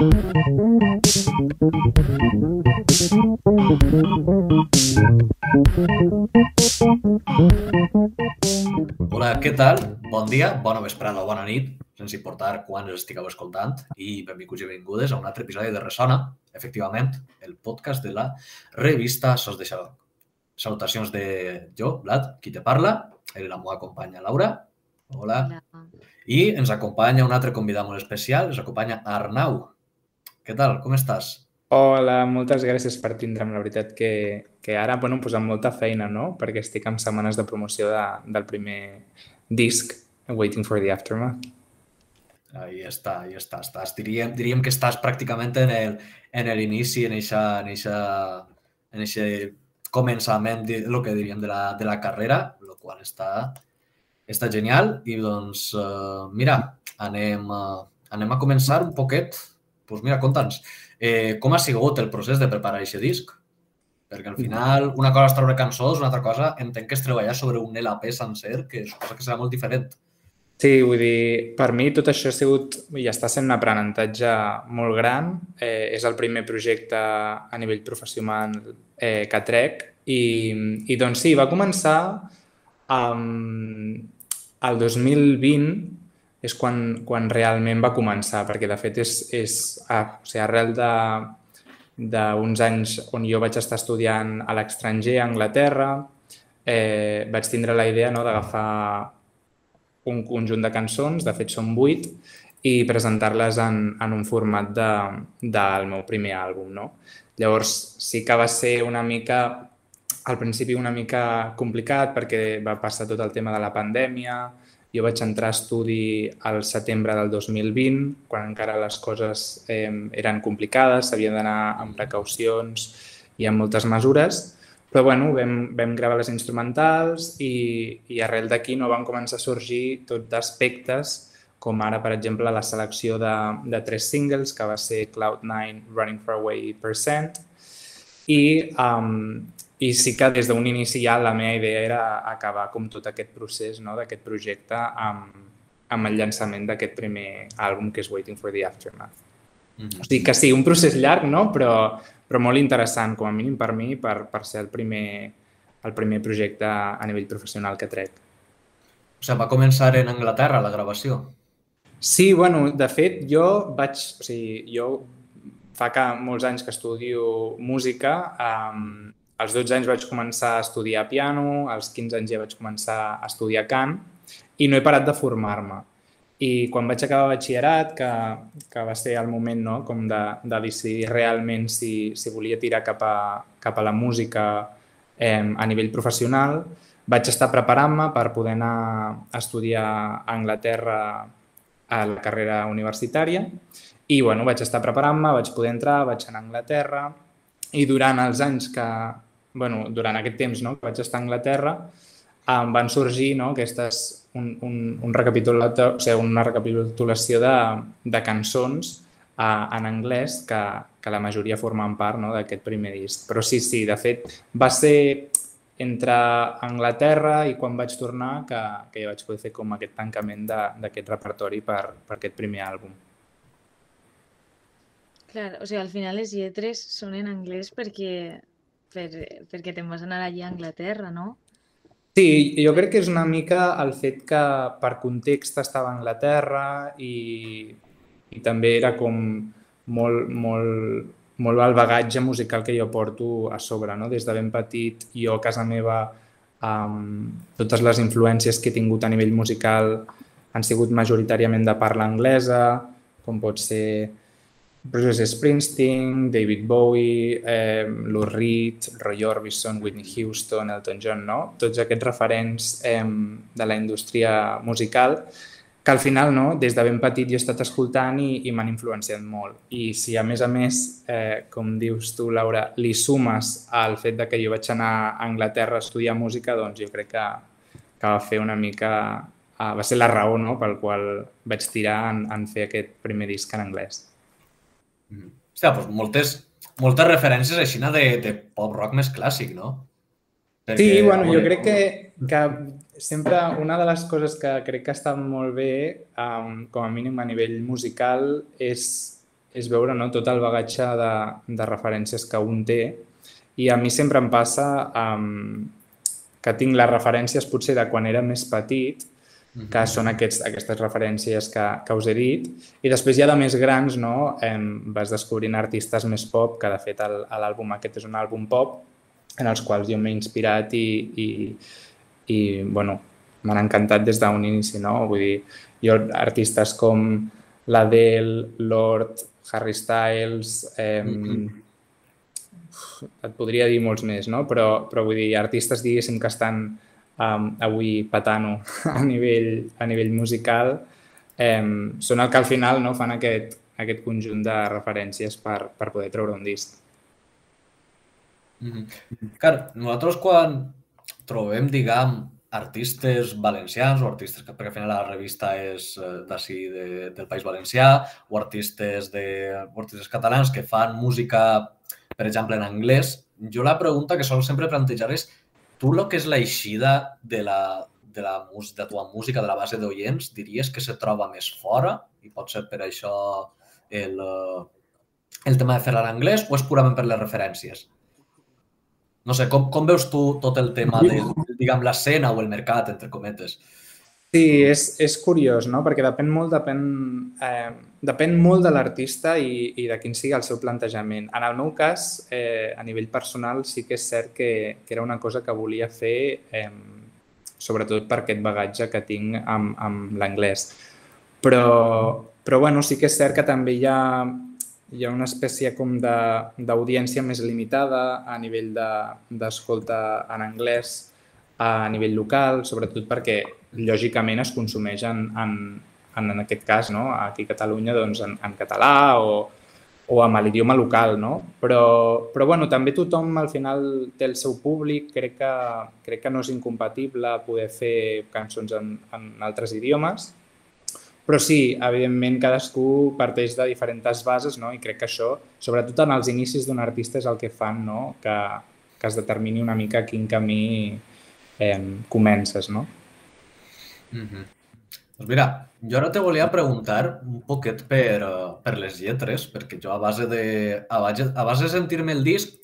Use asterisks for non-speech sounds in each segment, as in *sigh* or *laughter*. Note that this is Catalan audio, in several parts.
Hola, què tal? Bon dia, bona vesprada o bona nit, sense importar quan els estigueu escoltant, i benvinguts i benvingudes a un altre episodi de Ressona, efectivament, el podcast de la revista Sos de Xaló. Salutacions de jo, Vlad, qui te parla, i la meva companya Laura. Hola. Hola. I ens acompanya un altre convidat molt especial, ens acompanya Arnau. Què tal? Com estàs? Hola, moltes gràcies per tindre'm. La veritat que, que ara, bueno, pues amb molta feina, no? Perquè estic en setmanes de promoció de, del primer disc, Waiting for the Aftermath. Ahí està, ahí està. estàs. Diríem, diríem que estàs pràcticament en el, en l'inici, en eixa, en eixa, en eixe començament de lo que diríem de la, de la carrera, el qual està, està genial. I doncs, uh, mira, anem, uh, anem a començar un poquet. Pues mira, conta'ns, Eh, com ha sigut el procés de preparar aquest disc? Perquè al final una cosa és treure cançons, una altra cosa entenc que és treballar sobre un LP sencer, que suposa que serà molt diferent. Sí, vull dir, per mi tot això ha sigut i està sent un aprenentatge molt gran. Eh, és el primer projecte a nivell professional eh, que trec i, i doncs sí, va començar um, el 2020 és quan, quan realment va començar, perquè de fet és, és ah, o sigui, arrel de d'uns anys on jo vaig estar estudiant a l'estranger, a Anglaterra, eh, vaig tindre la idea no, d'agafar un conjunt de cançons, de fet són vuit, i presentar-les en, en un format de, del meu primer àlbum. No? Llavors sí que va ser una mica, al principi una mica complicat perquè va passar tot el tema de la pandèmia, jo vaig entrar a estudi al setembre del 2020, quan encara les coses eh, eren complicades, s'havia d'anar amb precaucions i amb moltes mesures, però bueno, vam, vam gravar les instrumentals i, i arrel d'aquí no van començar a sorgir tot d'aspectes com ara, per exemple, la selecció de, de tres singles, que va ser Cloud9, Running Far Away Percent, i um, i sí que des d'un inici ja la meva idea era acabar com tot aquest procés no? d'aquest projecte amb, amb el llançament d'aquest primer àlbum que és Waiting for the Aftermath. Mm -hmm. O sigui que sí, un procés llarg, no? però, però molt interessant, com a mínim per mi, per, per ser el primer, el primer projecte a nivell professional que trec. O sigui, va començar en Anglaterra la gravació? Sí, bueno, de fet, jo vaig... O sigui, jo fa que molts anys que estudio música, um, als 12 anys vaig començar a estudiar piano, als 15 anys ja vaig començar a estudiar cant i no he parat de formar-me. I quan vaig acabar batxillerat, que, que va ser el moment no, com de, de decidir realment si, si volia tirar cap a, cap a la música eh, a nivell professional, vaig estar preparant-me per poder anar a estudiar a Anglaterra a la carrera universitària i bueno, vaig estar preparant-me, vaig poder entrar, vaig anar a Anglaterra i durant els anys que, bueno, durant aquest temps no, que vaig estar a Anglaterra, em van sorgir no, aquestes, un, un, un recapitulació, o sigui, una recapitulació de, de cançons uh, en anglès que, que la majoria formen part no, d'aquest primer disc. Però sí, sí, de fet, va ser entre Anglaterra i quan vaig tornar que, que ja vaig poder fer com aquest tancament d'aquest repertori per, per aquest primer àlbum. Clar, o sigui, al final les lletres són en anglès perquè per, perquè te'n vas anar allà a Anglaterra, no? Sí, jo crec que és una mica el fet que per context estava a Anglaterra i, i també era com molt, molt, molt el bagatge musical que jo porto a sobre. No? Des de ben petit, jo a casa meva, um, totes les influències que he tingut a nivell musical han sigut majoritàriament de parla anglesa, com pot ser Bruce Springsteen, David Bowie, eh, Lou Reed, Roy Orbison, Whitney Houston, Elton John, no? Tots aquests referents eh, de la indústria musical que al final, no, des de ben petit jo he estat escoltant i, i m'han influenciat molt. I si a més a més, eh, com dius tu, Laura, li sumes al fet de que jo vaig anar a Anglaterra a estudiar música, doncs jo crec que, que va fer una mica... Eh, va ser la raó no, pel qual vaig tirar en, en fer aquest primer disc en anglès. Hòstia, doncs moltes, moltes referències així de, de pop rock més clàssic, no? Perquè, sí, bueno, jo crec que, que sempre una de les coses que crec que està molt bé, um, com a mínim a nivell musical, és és veure no, tot el bagatge de, de referències que un té i a mi sempre em passa um, que tinc les referències potser de quan era més petit, que són aquests, aquestes referències que, que us he dit, i després ja de més grans no, em, vas descobrint artistes més pop, que de fet l'àlbum aquest és un àlbum pop, en els quals jo m'he inspirat i, i, i bueno, m'han encantat des d'un inici, no? Vull dir, jo artistes com l'Adele, Lord, Harry Styles, eh, mm -hmm. et podria dir molts més, no? Però, però vull dir, artistes, diguéssim, que estan um, avui patant a nivell, a nivell musical, eh, són el que al final no, fan aquest, aquest conjunt de referències per, per poder treure un disc. Mm -hmm. Clar, nosaltres quan trobem, diguem, artistes valencians o artistes que, perquè al final la revista és eh, d'ací de, del País Valencià o artistes, de, o artistes catalans que fan música, per exemple, en anglès, jo la pregunta que sol sempre plantejar és tu el que és l'eixida de la, de la, de la tua música, de la base d'oients, diries que se troba més fora i pot ser per això el, el tema de fer-la en anglès o és purament per les referències? No sé, com, com veus tu tot el tema de, diguem, l'escena o el mercat, entre cometes? Sí, és, és curiós, no? Perquè depèn molt, depèn, eh, depèn molt de l'artista i, i de quin sigui el seu plantejament. En el meu cas, eh, a nivell personal, sí que és cert que, que era una cosa que volia fer eh, sobretot per aquest bagatge que tinc amb, amb l'anglès. Però, però bueno, sí que és cert que també hi ha hi ha una espècie com d'audiència més limitada a nivell d'escolta de, en anglès a nivell local, sobretot perquè lògicament es consumeix en, en, en aquest cas, no? aquí a Catalunya, doncs, en, en català o, o amb l'idioma local, no? Però, però bueno, també tothom al final té el seu públic, crec que, crec que no és incompatible poder fer cançons en, en altres idiomes però sí, evidentment, cadascú parteix de diferents bases no? i crec que això, sobretot en els inicis d'un artista, és el que fan no? que, que es determini una mica quin camí eh, comences, no? Mm -hmm. Doncs mira, jo ara te volia preguntar un poquet per, per les lletres, perquè jo a base de, a base, a base de sentir-me el disc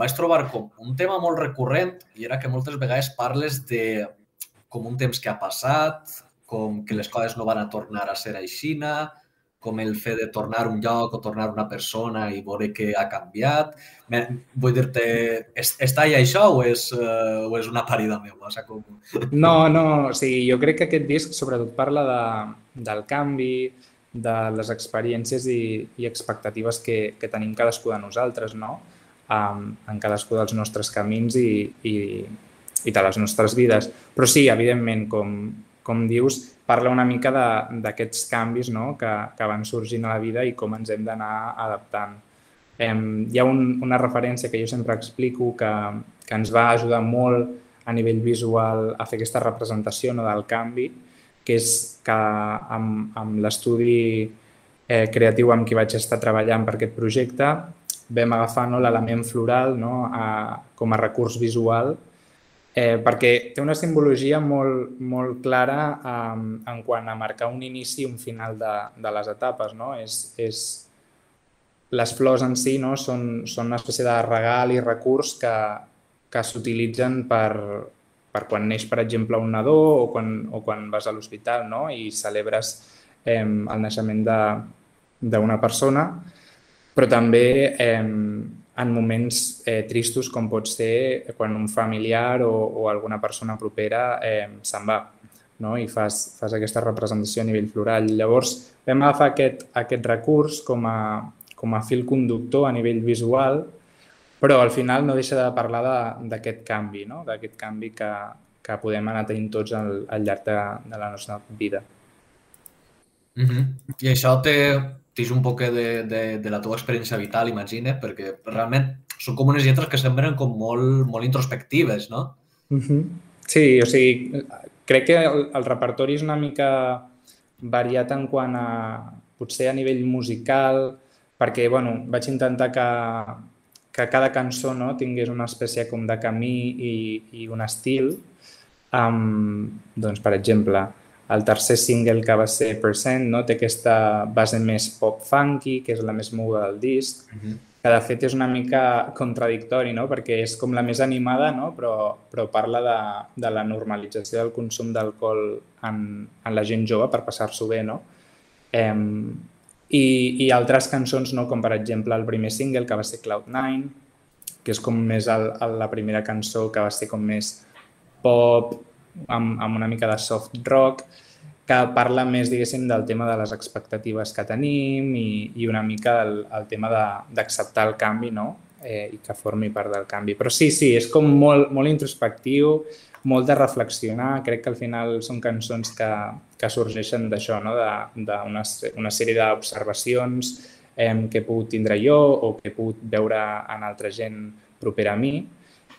vaig trobar com un tema molt recurrent i era que moltes vegades parles de com un temps que ha passat, com que les coses no van a tornar a ser aixina, com el fet de tornar un lloc o tornar una persona i veure que ha canviat. Vull dir-te, està allà això o és, uh, o és una parida meva? O sigui, com... No, no, o sigui, jo crec que aquest disc sobretot parla de, del canvi, de les experiències i, i expectatives que, que tenim cadascú de nosaltres, no? Um, en cadascú dels nostres camins i, i, i de les nostres vides. Però sí, evidentment, com, com dius, parla una mica d'aquests canvis no? que, que van sorgint a la vida i com ens hem d'anar adaptant. Eh, hi ha un, una referència que jo sempre explico que, que ens va ajudar molt a nivell visual a fer aquesta representació no, del canvi, que és que amb, amb l'estudi eh, creatiu amb qui vaig estar treballant per aquest projecte vam agafar no, l'element floral no, a, com a recurs visual eh, perquè té una simbologia molt, molt clara um, en quant a marcar un inici i un final de, de les etapes. No? És, és, les flors en si no? són, són una espècie de regal i recurs que, que s'utilitzen per, per quan neix, per exemple, un nadó o quan, o quan vas a l'hospital no? i celebres eh, el naixement d'una persona, però també eh, en moments eh, tristos com pot ser quan un familiar o, o alguna persona propera eh, se'n va no? i fas, fas aquesta representació a nivell floral. Llavors, vam agafar aquest, aquest recurs com a, com a fil conductor a nivell visual, però al final no deixa de parlar d'aquest canvi, no? d'aquest canvi que, que podem anar tenint tots al, al llarg de, de la nostra vida. Mm -hmm. I això té, tens un poc de, de, de la teva experiència vital, imagina, perquè realment són com unes lletres que semblen com molt, molt introspectives, no? Mm -hmm. Sí, o sigui, crec que el, el repertori és una mica variat en quant a, potser a nivell musical, perquè, bueno, vaig intentar que, que cada cançó no, tingués una espècie com de camí i, i un estil. Um, doncs, per exemple, el tercer single que va ser Percent no? té aquesta base més pop funky, que és la més moguda del disc, uh -huh. que de fet és una mica contradictori, no? perquè és com la més animada, no? però, però parla de, de la normalització del consum d'alcohol en, en la gent jove per passar-s'ho bé. No? Eh, i, i altres cançons, no? com per exemple el primer single, que va ser Cloud9, que és com més el, el, la primera cançó que va ser com més pop, amb, amb una mica de soft rock, que parla més, diguéssim, del tema de les expectatives que tenim i, i una mica el, el tema d'acceptar el canvi, no? Eh, i que formi part del canvi. Però sí, sí, és com molt, molt introspectiu, molt de reflexionar. Crec que al final són cançons que, que sorgeixen d'això, no? d'una una, una sèrie d'observacions eh, que he pogut tindre jo o que he pogut veure en altra gent propera a mi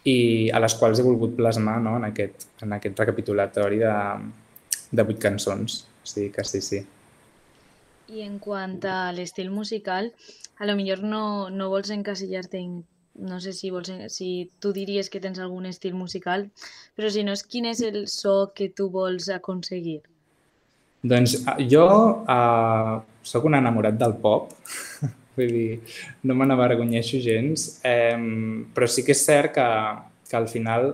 i a les quals he volgut plasmar no, en, aquest, en aquest recapitulatori de, de vuit cançons. O sigui que sí, sí. I en quant a l'estil musical, a lo millor no, no vols encasillar-te en no sé si, vols, si tu diries que tens algun estil musical, però si no és quin és el so que tu vols aconseguir? Doncs jo uh, sóc un enamorat del pop, *laughs* Vull dir, no me n'avergonyeixo gens, eh, però sí que és cert que, que al final,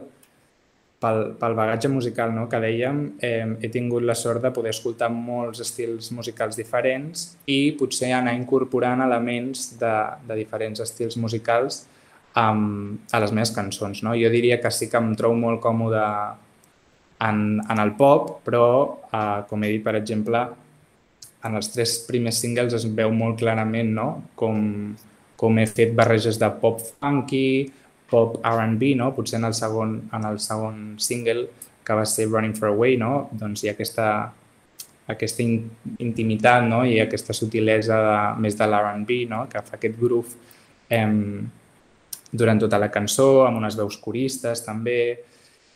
pel, pel bagatge musical no, que dèiem, eh, he tingut la sort de poder escoltar molts estils musicals diferents i potser anar incorporant elements de, de diferents estils musicals um, a les meves cançons. No? Jo diria que sí que em trobo molt còmode en, en el pop, però, uh, com he dit, per exemple, en els tres primers singles es veu molt clarament no? com, com he fet barreges de pop funky, pop R&B, no? potser en el, segon, en el segon single que va ser Running for Away, no? doncs hi ha aquesta, aquesta in, intimitat no? i aquesta sutilesa de, més de l'R&B no? que fa aquest groove eh, durant tota la cançó, amb unes veus coristes també,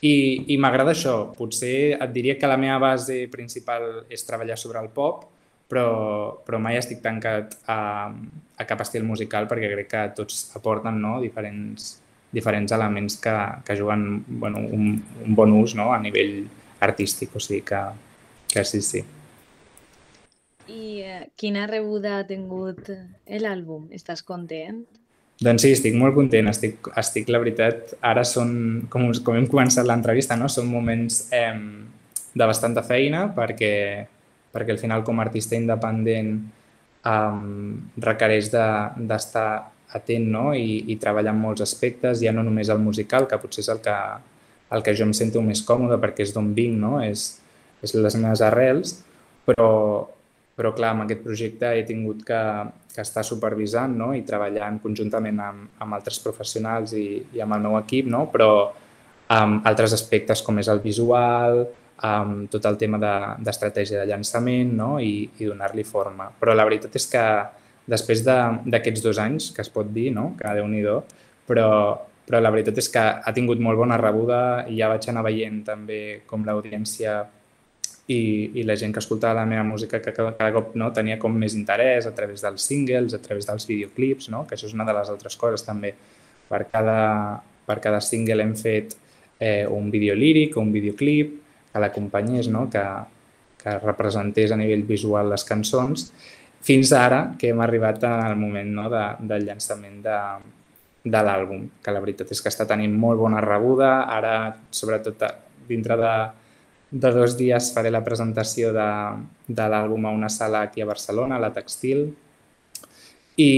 i, i m'agrada això. Potser et diria que la meva base principal és treballar sobre el pop, però, però mai estic tancat a, a cap estil musical perquè crec que tots aporten no? diferents, diferents elements que, que juguen bueno, un, un bon ús no? a nivell artístic, o sigui que, que sí, sí. I eh, quina rebuda ha tingut l'àlbum? Estàs content? Doncs sí, estic molt content. Estic, estic la veritat, ara són, com, com hem començat l'entrevista, no? són moments eh, de bastanta feina perquè perquè al final com a artista independent um, requereix d'estar de, atent no? I, i treballar en molts aspectes, ja no només el musical, que potser és el que, el que jo em sento més còmode perquè és d'on vinc, no? és, és les meves arrels, però, però clar, amb aquest projecte he tingut que, que estar supervisant no? i treballant conjuntament amb, amb altres professionals i, i amb el meu equip, no? però amb altres aspectes com és el visual, amb tot el tema d'estratègia de, de llançament no? i, i donar-li forma. Però la veritat és que després d'aquests de, dos anys, que es pot dir, no? que déu nhi però, però la veritat és que ha tingut molt bona rebuda i ja vaig anar veient també com l'audiència i, i la gent que escoltava la meva música que cada, cop no, tenia com més interès a través dels singles, a través dels videoclips, no? que això és una de les altres coses també. Per cada, per cada single hem fet eh, un vídeo líric un videoclip, que l'acompanyés, no? que, que representés a nivell visual les cançons, fins ara que hem arribat al moment no? de, del llançament de, de l'àlbum, que la veritat és que està tenint molt bona rebuda. Ara, sobretot dintre de, de dos dies, faré la presentació de, de l'àlbum a una sala aquí a Barcelona, a la Textil, i,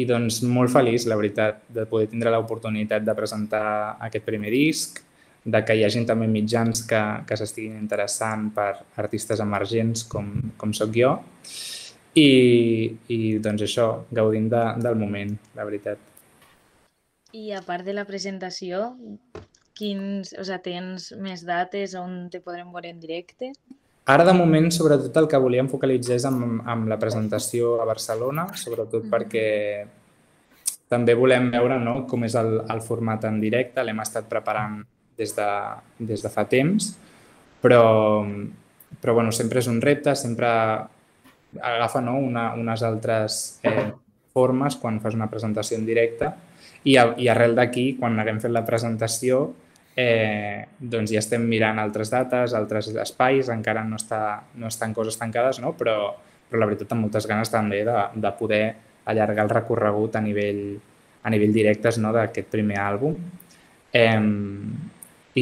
i doncs molt feliç, la veritat, de poder tindre l'oportunitat de presentar aquest primer disc, de que hi hagin també mitjans que, que s'estiguin interessant per artistes emergents com, com sóc jo i, i doncs això, gaudint de, del moment, la veritat. I a part de la presentació, quins, o sigui, tens més dates on te podrem veure en directe? Ara, de moment, sobretot el que volíem focalitzar és amb, amb la presentació a Barcelona, sobretot mm. perquè també volem veure no, com és el, el format en directe. L'hem estat preparant des de, des de fa temps, però, però bueno, sempre és un repte, sempre agafa no, una, unes altres eh, formes quan fas una presentació en directe i, a, i arrel d'aquí, quan haguem fet la presentació, eh, doncs ja estem mirant altres dates, altres espais, encara no, està, no estan coses tancades, no? però, però la veritat amb moltes ganes també de, de poder allargar el recorregut a nivell, a nivell directes no? d'aquest primer àlbum. Eh,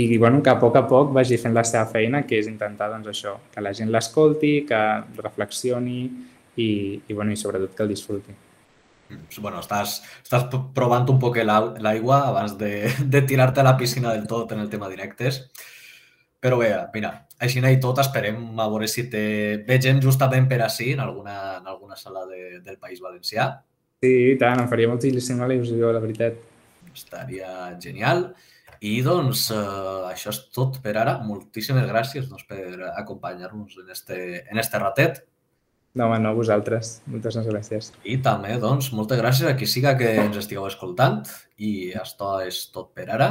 i bueno, que a poc a poc vagi fent la seva feina, que és intentar doncs, això, que la gent l'escolti, que reflexioni i, i, bueno, i sobretot que el disfruti. Mm, bueno, estàs, estàs provant un poc l'aigua abans de, de tirar-te a la piscina del tot en el tema directes. Però bé, mira, així i tot esperem a veure si te ve gent justament per així en alguna, en alguna sala de, del País Valencià. Sí, i tant, em faria moltíssima il·lusió, la veritat. Estaria genial. I doncs eh, això és tot per ara. Moltíssimes gràcies doncs, per acompanyar-nos en este, en este ratet. No, home, no, vosaltres. Moltes gràcies. I també, doncs, moltes gràcies a qui siga que ens estigueu escoltant i això és tot per ara.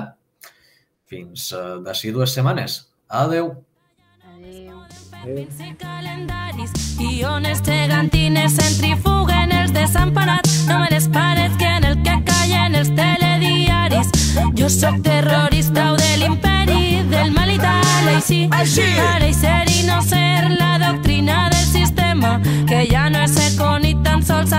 Fins uh, d'ací dues setmanes. Adeu. Adeu. calendaris i ones gegantines centrifuguen els desemparats no me les pares que en el que callen els telediaris jo sóc terrorista o de l'imperi del mal i tal, així. Així! Ara i ser i no ser la doctrina del sistema, que ja no és ser con i tan sols